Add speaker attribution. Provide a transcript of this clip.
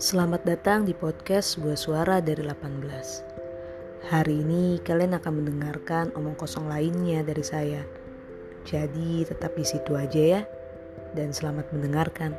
Speaker 1: Selamat datang di podcast buah suara dari 18 Hari ini kalian akan mendengarkan omong kosong lainnya dari saya. Jadi tetap di situ aja ya. Dan selamat mendengarkan.